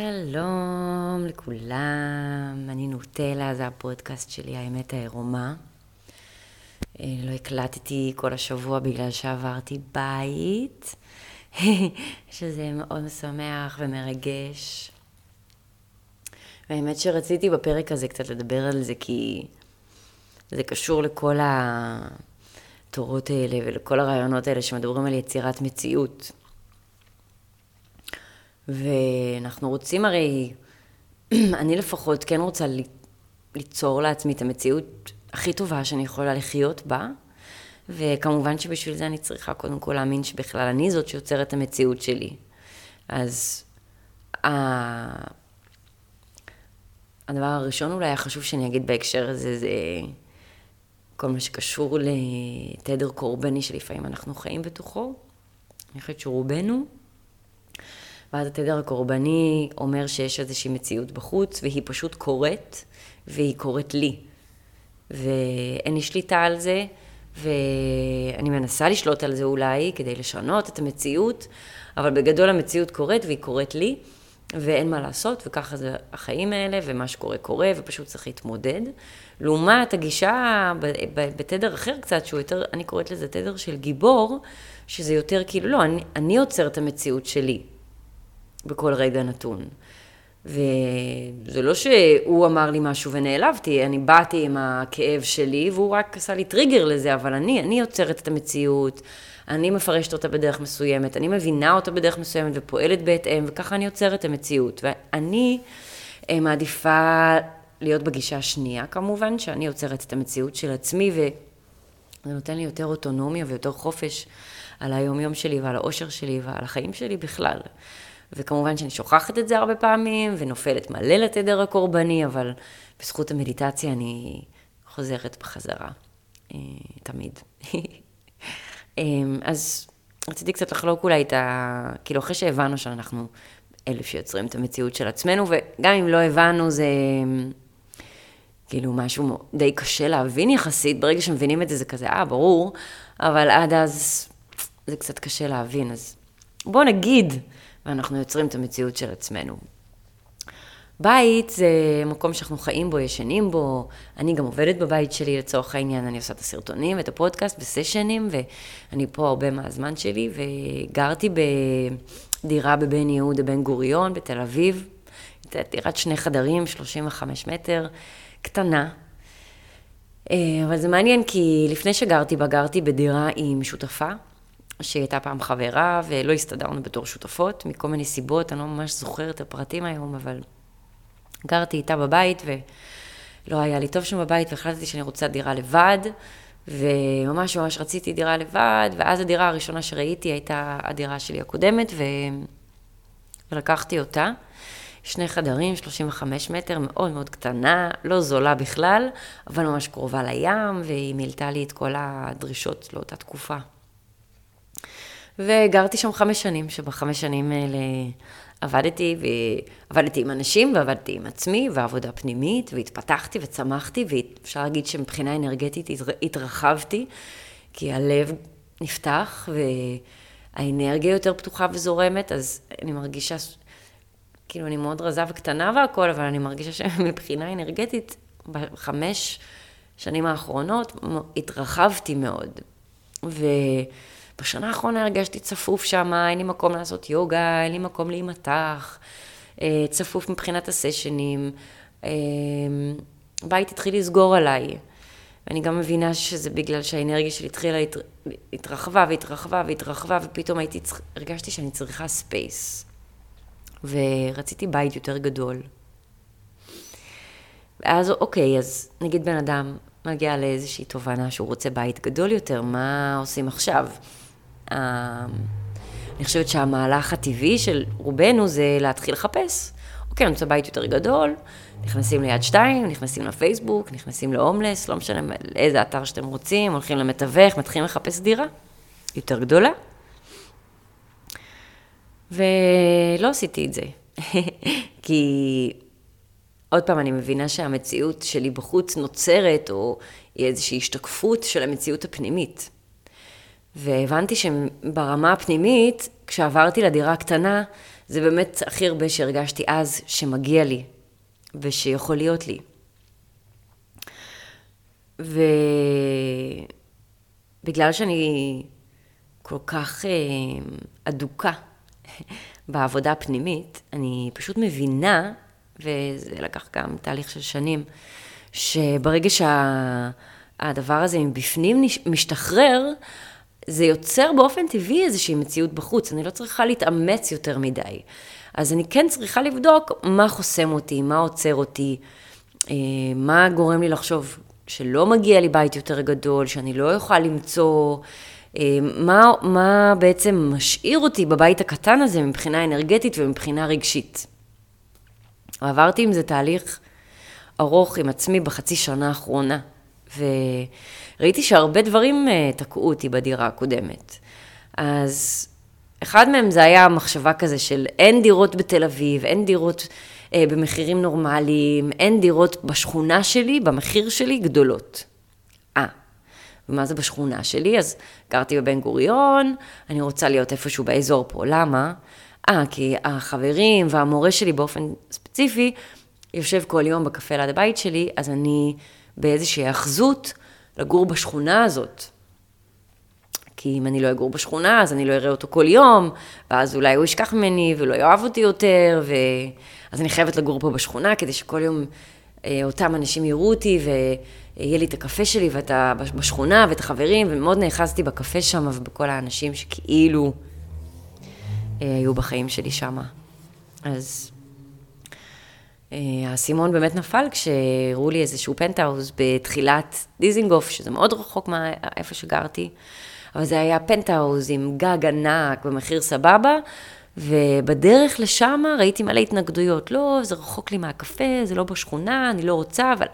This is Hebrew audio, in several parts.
שלום לכולם, אני נוטלה, זה הפודקאסט שלי, האמת העירומה. אה, לא הקלטתי כל השבוע בגלל שעברתי בית, שזה מאוד משמח ומרגש. והאמת שרציתי בפרק הזה קצת לדבר על זה, כי זה קשור לכל התורות האלה ולכל הרעיונות האלה שמדברים על יצירת מציאות. ואנחנו רוצים הרי, אני לפחות כן רוצה ליצור לעצמי את המציאות הכי טובה שאני יכולה לחיות בה, וכמובן שבשביל זה אני צריכה קודם כל להאמין שבכלל אני זאת שיוצרת את המציאות שלי. אז. הדבר הראשון אולי החשוב שאני אגיד בהקשר הזה זה כל מה שקשור לתדר קורבני שלפעמים אנחנו חיים בתוכו. אני חושבת שרובנו ואז התדר הקורבני אומר שיש איזושהי מציאות בחוץ, והיא פשוט קורית, והיא קורית לי. ואין לי שליטה על זה, ואני מנסה לשלוט על זה אולי, כדי לשנות את המציאות, אבל בגדול המציאות קורית, והיא קורית לי, ואין מה לעשות, וככה זה החיים האלה, ומה שקורה קורה, ופשוט צריך להתמודד. לעומת הגישה בתדר אחר קצת, שהוא יותר, אני קוראת לזה תדר של גיבור, שזה יותר כאילו, לא, אני, אני יוצר את המציאות שלי. בכל רגע נתון. וזה לא שהוא אמר לי משהו ונעלבתי, אני באתי עם הכאב שלי והוא רק עשה לי טריגר לזה, אבל אני, אני יוצרת את המציאות, אני מפרשת אותה בדרך מסוימת, אני מבינה אותה בדרך מסוימת ופועלת בהתאם, וככה אני יוצרת את המציאות. ואני אה, מעדיפה להיות בגישה השנייה כמובן, שאני יוצרת את המציאות של עצמי, וזה נותן לי יותר אוטונומיה ויותר חופש על היום-יום שלי ועל האושר שלי ועל החיים שלי בכלל. וכמובן שאני שוכחת את זה הרבה פעמים, ונופלת מלא לתדר הקורבני, אבל בזכות המדיטציה אני חוזרת בחזרה, אה, תמיד. אה, אז רציתי קצת לחלוק אולי את ה... כאילו, אחרי שהבנו שאנחנו אלה שיוצרים את המציאות של עצמנו, וגם אם לא הבנו, זה כאילו משהו די קשה להבין יחסית, ברגע שמבינים את זה, זה כזה, אה, ברור, אבל עד אז זה קצת קשה להבין, אז בואו נגיד ואנחנו יוצרים את המציאות של עצמנו. בית זה מקום שאנחנו חיים בו, ישנים בו, אני גם עובדת בבית שלי לצורך העניין, אני עושה את הסרטונים ואת הפודקאסט בסשנים, ואני פה הרבה מהזמן שלי, וגרתי בדירה בבן יהודה בן גוריון בתל אביב, דירת שני חדרים, 35 מטר, קטנה. אה, אבל זה מעניין כי לפני שגרתי בה, גרתי בדירה עם שותפה, שהיא הייתה פעם חברה, ולא הסתדרנו בתור שותפות, מכל מיני סיבות, אני לא ממש זוכרת את הפרטים היום, אבל גרתי איתה בבית, ולא היה לי טוב שם בבית, והחלטתי שאני רוצה דירה לבד, וממש ממש רציתי דירה לבד, ואז הדירה הראשונה שראיתי הייתה הדירה שלי הקודמת, ו... ולקחתי אותה. שני חדרים, 35 מטר, מאוד מאוד קטנה, לא זולה בכלל, אבל ממש קרובה לים, והיא מילתה לי את כל הדרישות לאותה תקופה. וגרתי שם חמש שנים, שבחמש שנים האלה עבדתי, ועבדתי עם אנשים, ועבדתי עם עצמי, ועבודה פנימית, והתפתחתי וצמחתי, ואפשר להגיד שמבחינה אנרגטית התרחבתי, כי הלב נפתח, והאנרגיה יותר פתוחה וזורמת, אז אני מרגישה, כאילו, אני מאוד רזה וקטנה והכל, אבל אני מרגישה שמבחינה אנרגטית, בחמש שנים האחרונות התרחבתי מאוד. ו... בשנה האחרונה הרגשתי צפוף שם, אין לי מקום לעשות יוגה, אין לי מקום להימתח, אה, צפוף מבחינת הסשנים. אה, בית התחיל לסגור עליי. ואני גם מבינה שזה בגלל שהאנרגיה שלי התחילה, התרחבה והתרחבה והתרחבה, ופתאום הייתי, הרגשתי שאני צריכה space. ורציתי בית יותר גדול. ואז, אוקיי, אז נגיד בן אדם מגיע לאיזושהי תובנה שהוא רוצה בית גדול יותר, מה עושים עכשיו? אני חושבת שהמהלך הטבעי של רובנו זה להתחיל לחפש. אוקיי, אני רוצה בית יותר גדול, נכנסים ליד שתיים, נכנסים לפייסבוק, נכנסים להומלס, לא משנה לאיזה אתר שאתם רוצים, הולכים למתווך, מתחילים לחפש דירה יותר גדולה. ולא עשיתי את זה. כי עוד פעם, אני מבינה שהמציאות שלי בחוץ נוצרת, או היא איזושהי השתקפות של המציאות הפנימית. והבנתי שברמה הפנימית, כשעברתי לדירה הקטנה, זה באמת הכי הרבה שהרגשתי אז שמגיע לי ושיכול להיות לי. ובגלל שאני כל כך אה, אדוקה בעבודה הפנימית, אני פשוט מבינה, וזה לקח גם תהליך של שנים, שברגע שהדבר שה... הזה מבפנים משתחרר, זה יוצר באופן טבעי איזושהי מציאות בחוץ, אני לא צריכה להתאמץ יותר מדי. אז אני כן צריכה לבדוק מה חוסם אותי, מה עוצר אותי, אה, מה גורם לי לחשוב שלא מגיע לי בית יותר גדול, שאני לא אוכל למצוא, אה, מה, מה בעצם משאיר אותי בבית הקטן הזה מבחינה אנרגטית ומבחינה רגשית. עברתי עם זה תהליך ארוך עם עצמי בחצי שנה האחרונה, וראיתי שהרבה דברים אה, תקעו אותי בדירה הקודמת. אז אחד מהם זה היה מחשבה כזה של אין דירות בתל אביב, אין דירות אה, במחירים נורמליים, אין דירות בשכונה שלי, במחיר שלי, גדולות. אה, ומה זה בשכונה שלי? אז גרתי בבן גוריון, אני רוצה להיות איפשהו באזור פה, למה? אה, כי החברים והמורה שלי באופן ספציפי יושב כל יום בקפה ליד הבית שלי, אז אני באיזושהי אחזות לגור בשכונה הזאת. כי אם אני לא אגור בשכונה, אז אני לא אראה אותו כל יום, ואז אולי הוא ישכח ממני ולא יאהב אותי יותר, ו... אז אני חייבת לגור פה בשכונה, כדי שכל יום אה, אותם אנשים יראו אותי, ויהיה לי את הקפה שלי ואת ה... בשכונה, ואת החברים, ומאוד נאחזתי בקפה שם, ובכל האנשים שכאילו אה, היו בחיים שלי שם. אז האסימון באמת נפל כשהראו לי איזשהו פנטהאוז בתחילת דיזינגוף, שזה מאוד רחוק מאיפה שגרתי. אבל זה היה פנטהאוז עם גג ענק במחיר סבבה, ובדרך לשם ראיתי מלא התנגדויות. לא, זה רחוק לי מהקפה, זה לא בשכונה, אני לא רוצה, אבל...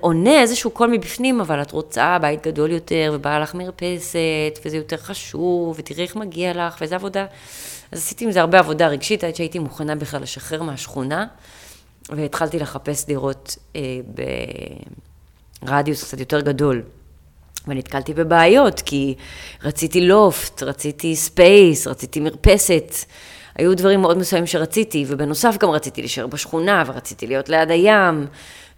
עונה איזשהו קול מבפנים, אבל את רוצה בית גדול יותר, ובאה לך מרפסת, וזה יותר חשוב, ותראי איך מגיע לך, ואיזה עבודה. אז עשיתי עם זה הרבה עבודה רגשית, עד שהייתי מוכנה בכלל לשחרר מהשכונה, והתחלתי לחפש דירות אה, ברדיוס קצת יותר גדול. ונתקלתי בבעיות, כי רציתי לופט, רציתי space, רציתי מרפסת. היו דברים מאוד מסוימים שרציתי, ובנוסף גם רציתי להישאר בשכונה, ורציתי להיות ליד הים.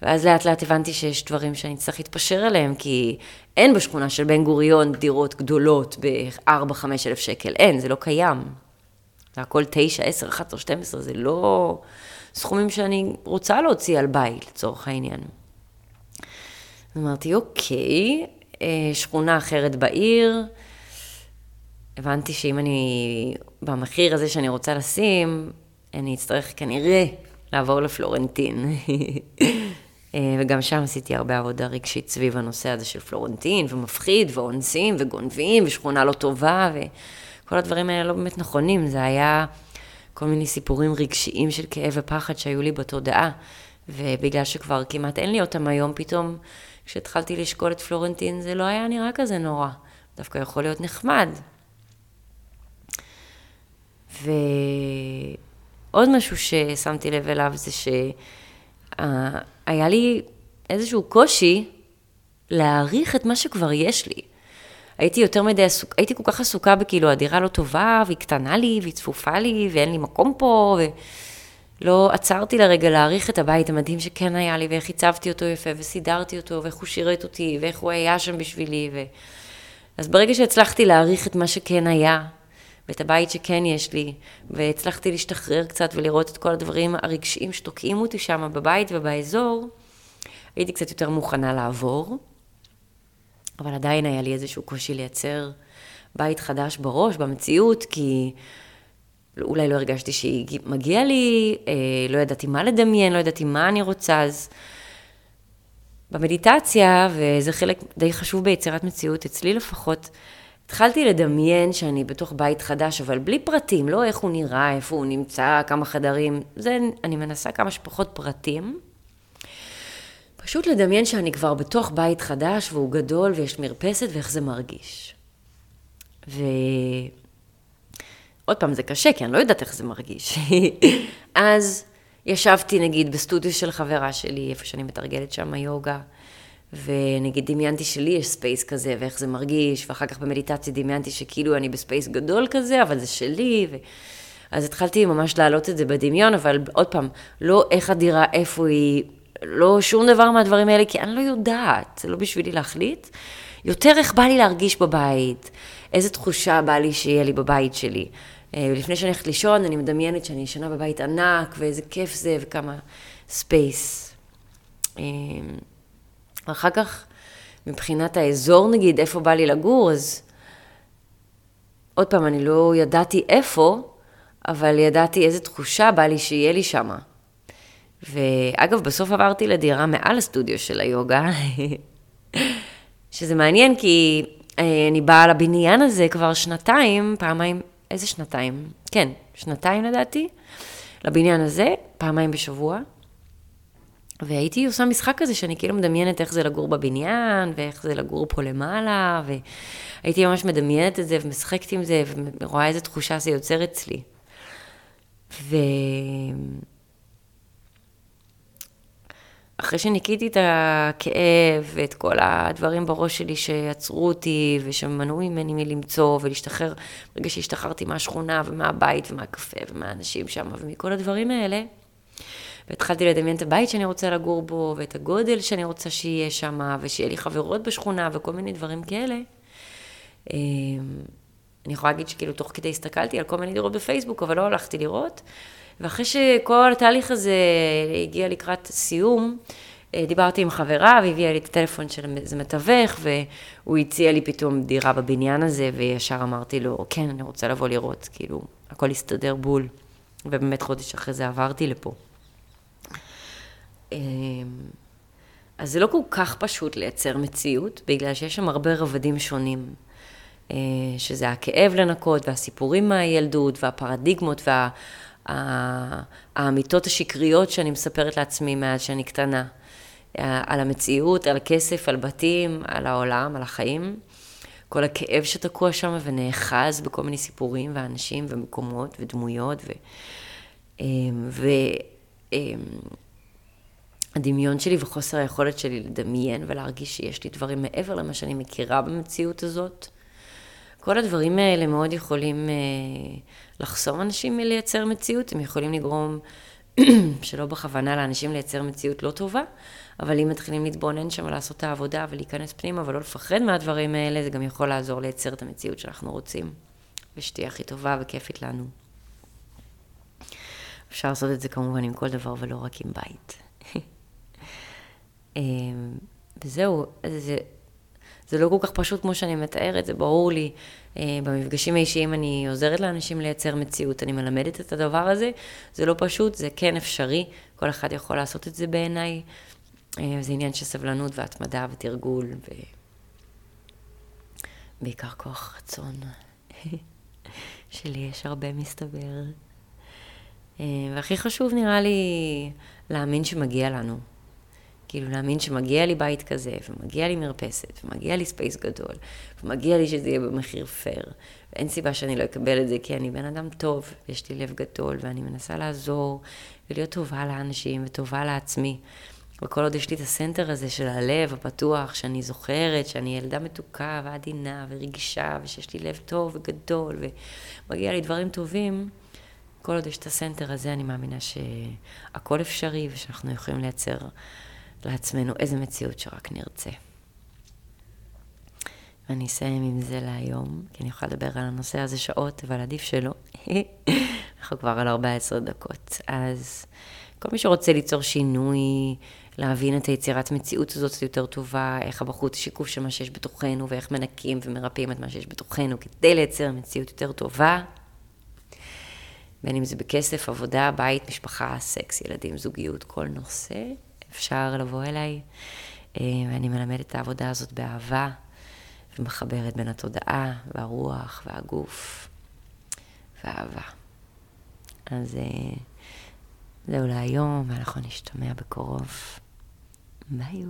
ואז לאט לאט הבנתי שיש דברים שאני צריך להתפשר עליהם, כי אין בשכונה של בן גוריון דירות גדולות ב-4-5 אלף שקל, אין, זה לא קיים. זה הכל 9, 10, 11, 12, זה לא סכומים שאני רוצה להוציא על בית, לצורך העניין. אמרתי, אוקיי, אה, שכונה אחרת בעיר. הבנתי שאם אני, במחיר הזה שאני רוצה לשים, אני אצטרך כנראה לעבור לפלורנטין. אה, וגם שם עשיתי הרבה עבודה רגשית סביב הנושא הזה של פלורנטין, ומפחיד, ואונסים, וגונבים, ושכונה לא טובה, וכל הדברים האלה לא באמת נכונים. זה היה כל מיני סיפורים רגשיים של כאב ופחד שהיו לי בתודעה, ובגלל שכבר כמעט אין לי אותם היום, פתאום כשהתחלתי לשקול את פלורנטין זה לא היה נראה כזה נורא, דווקא יכול להיות נחמד. ועוד משהו ששמתי לב אליו זה שהיה לי איזשהו קושי להעריך את מה שכבר יש לי. הייתי יותר מדי עסוקה, הייתי כל כך עסוקה בכאילו הדירה לא טובה, והיא קטנה לי, והיא צפופה לי, ואין לי מקום פה, ו... לא עצרתי לרגע להעריך את הבית המדהים שכן היה לי, ואיך הצבתי אותו יפה, וסידרתי אותו, ואיך הוא שירת אותי, ואיך הוא היה שם בשבילי. ו... אז ברגע שהצלחתי להעריך את מה שכן היה, ואת הבית שכן יש לי, והצלחתי להשתחרר קצת ולראות את כל הדברים הרגשיים שתוקעים אותי שם בבית ובאזור, הייתי קצת יותר מוכנה לעבור, אבל עדיין היה לי איזשהו קושי לייצר בית חדש בראש, במציאות, כי... אולי לא הרגשתי שמגיע לי, אה, לא ידעתי מה לדמיין, לא ידעתי מה אני רוצה, אז במדיטציה, וזה חלק די חשוב ביצירת מציאות, אצלי לפחות, התחלתי לדמיין שאני בתוך בית חדש, אבל בלי פרטים, לא איך הוא נראה, איפה הוא נמצא, כמה חדרים, זה, אני מנסה כמה שפחות פרטים. פשוט לדמיין שאני כבר בתוך בית חדש, והוא גדול, ויש מרפסת, ואיך זה מרגיש. ו... עוד פעם, זה קשה, כי אני לא יודעת איך זה מרגיש. אז ישבתי, נגיד, בסטודיו של חברה שלי, איפה שאני מתרגלת שם יוגה, ונגיד דמיינתי שלי יש space כזה, ואיך זה מרגיש, ואחר כך במדיטציה דמיינתי שכאילו אני ב space גדול כזה, אבל זה שלי, ו... אז התחלתי ממש להעלות את זה בדמיון, אבל עוד פעם, לא איך הדירה, איפה היא, לא שום דבר מהדברים האלה, כי אני לא יודעת, זה לא בשבילי להחליט. יותר איך בא לי להרגיש בבית, איזה תחושה בא לי שיהיה לי בבית שלי. אה, ולפני שאני הולכת לישון, אני מדמיינת שאני ישנה בבית ענק, ואיזה כיף זה, וכמה space. אה, אחר כך, מבחינת האזור נגיד, איפה בא לי לגור, אז עוד פעם, אני לא ידעתי איפה, אבל ידעתי איזה תחושה בא לי שיהיה לי שמה. ואגב, בסוף עברתי לדירה מעל הסטודיו של היוגה, שזה מעניין כי אה, אני באה לבניין הזה כבר שנתיים, פעמיים, איזה שנתיים? כן, שנתיים לדעתי, לבניין הזה, פעמיים בשבוע. והייתי עושה משחק כזה שאני כאילו מדמיינת איך זה לגור בבניין, ואיך זה לגור פה למעלה, והייתי ממש מדמיינת את זה ומשחקת עם זה, ורואה איזה תחושה זה יוצר אצלי. ו... אחרי שניקיתי את הכאב ואת כל הדברים בראש שלי שיצרו אותי ושמנעו ממני מלמצוא ולהשתחרר, ברגע שהשתחררתי מהשכונה ומהבית ומהקפה ומהאנשים שם ומכל הדברים האלה, והתחלתי לדמיין את הבית שאני רוצה לגור בו ואת הגודל שאני רוצה שיהיה שם ושיהיה לי חברות בשכונה וכל מיני דברים כאלה. אמ, אני יכולה להגיד שכאילו תוך כדי הסתכלתי על כל מיני דירות בפייסבוק, אבל לא הלכתי לראות. ואחרי שכל התהליך הזה הגיע לקראת סיום, אה, דיברתי עם חברה והביאה לי את הטלפון של איזה מתווך, והוא הציע לי פתאום דירה בבניין הזה, וישר אמרתי לו, כן, אני רוצה לבוא לראות, כאילו, הכל הסתדר בול. ובאמת חודש אחרי זה עברתי לפה. אמ, אז זה לא כל כך פשוט לייצר מציאות, בגלל שיש שם הרבה רבדים שונים. אה, שזה הכאב לנקות, והסיפורים מהילדות, והפרדיגמות, וה... האמיתות השקריות שאני מספרת לעצמי מאז שאני קטנה. על המציאות, על כסף, על בתים, על העולם, על החיים. כל הכאב שתקוע שם ונאחז בכל מיני סיפורים ואנשים ומקומות ודמויות. ו... אמ, אמ, שלי וחוסר היכולת שלי לדמיין ולהרגיש שיש לי דברים מעבר למה שאני מכירה במציאות הזאת. כל הדברים האלה מאוד יכולים אה, לחסום אנשים מלייצר מציאות, הם יכולים לגרום, שלא בכוונה לאנשים לייצר מציאות לא טובה, אבל אם מתחילים להתבונן שם ולעשות את העבודה ולהיכנס פנימה ולא לפחד מהדברים האלה, זה גם יכול לעזור לייצר את המציאות שאנחנו רוצים, ושתהיה הכי טובה וכיפית לנו. אפשר לעשות את זה כמובן עם כל דבר ולא רק עם בית. אמ, וזהו, זה, זה לא כל כך פשוט כמו שאני מתארת, זה ברור לי. אה, במפגשים האישיים אני עוזרת לאנשים לייצר מציאות, אני מלמדת את הדבר הזה. זה לא פשוט, זה כן אפשרי, כל אחד יכול לעשות את זה בעיניי. אה, זה עניין של סבלנות והתמדה ותרגול, ובעיקר כוח רצון. שלי יש הרבה מסתבר. אה, והכי חשוב נראה לי להאמין שמגיע לנו. כאילו להאמין שמגיע לי בית כזה, ומגיע לי מרפסת, ומגיע לי space גדול, ומגיע לי שזה יהיה במחיר פייר. ואין סיבה שאני לא אקבל את זה, כי אני בן אדם טוב, ויש לי לב גדול, ואני מנסה לעזור, ולהיות טובה לאנשים, וטובה לעצמי. וכל עוד יש לי את ה center הזה של הלב הפתוח, שאני זוכרת שאני ילדה מתוקה ועדינה ורגישה, ושיש לי לב טוב וגדול, ומגיע לי דברים טובים, כל עוד יש את הסנטר הזה, אני מאמינה שהכל אפשרי, ושאנחנו יכולים לייצר לעצמנו איזה מציאות שרק נרצה. ואני אסיים עם זה להיום, כי אני יכולה לדבר על הנושא הזה שעות, אבל עדיף שלא. אנחנו כבר על 14 דקות. אז כל מי שרוצה ליצור שינוי, להבין את היצירת מציאות הזאת יותר טובה, איך הבחוץ שיקוף של מה שיש בתוכנו, ואיך מנקים ומרפאים את מה שיש בתוכנו, כדי לייצר מציאות יותר טובה. בין אם זה בכסף, עבודה, בית, משפחה, סקס, ילדים, זוגיות, כל נושא. אפשר לבוא אליי, אה, ואני מלמדת את העבודה הזאת באהבה, ומחברת בין התודעה, והרוח, והגוף, והאהבה. אז אה, זהו להיום, ואנחנו נשתמע בקרוב. ביי.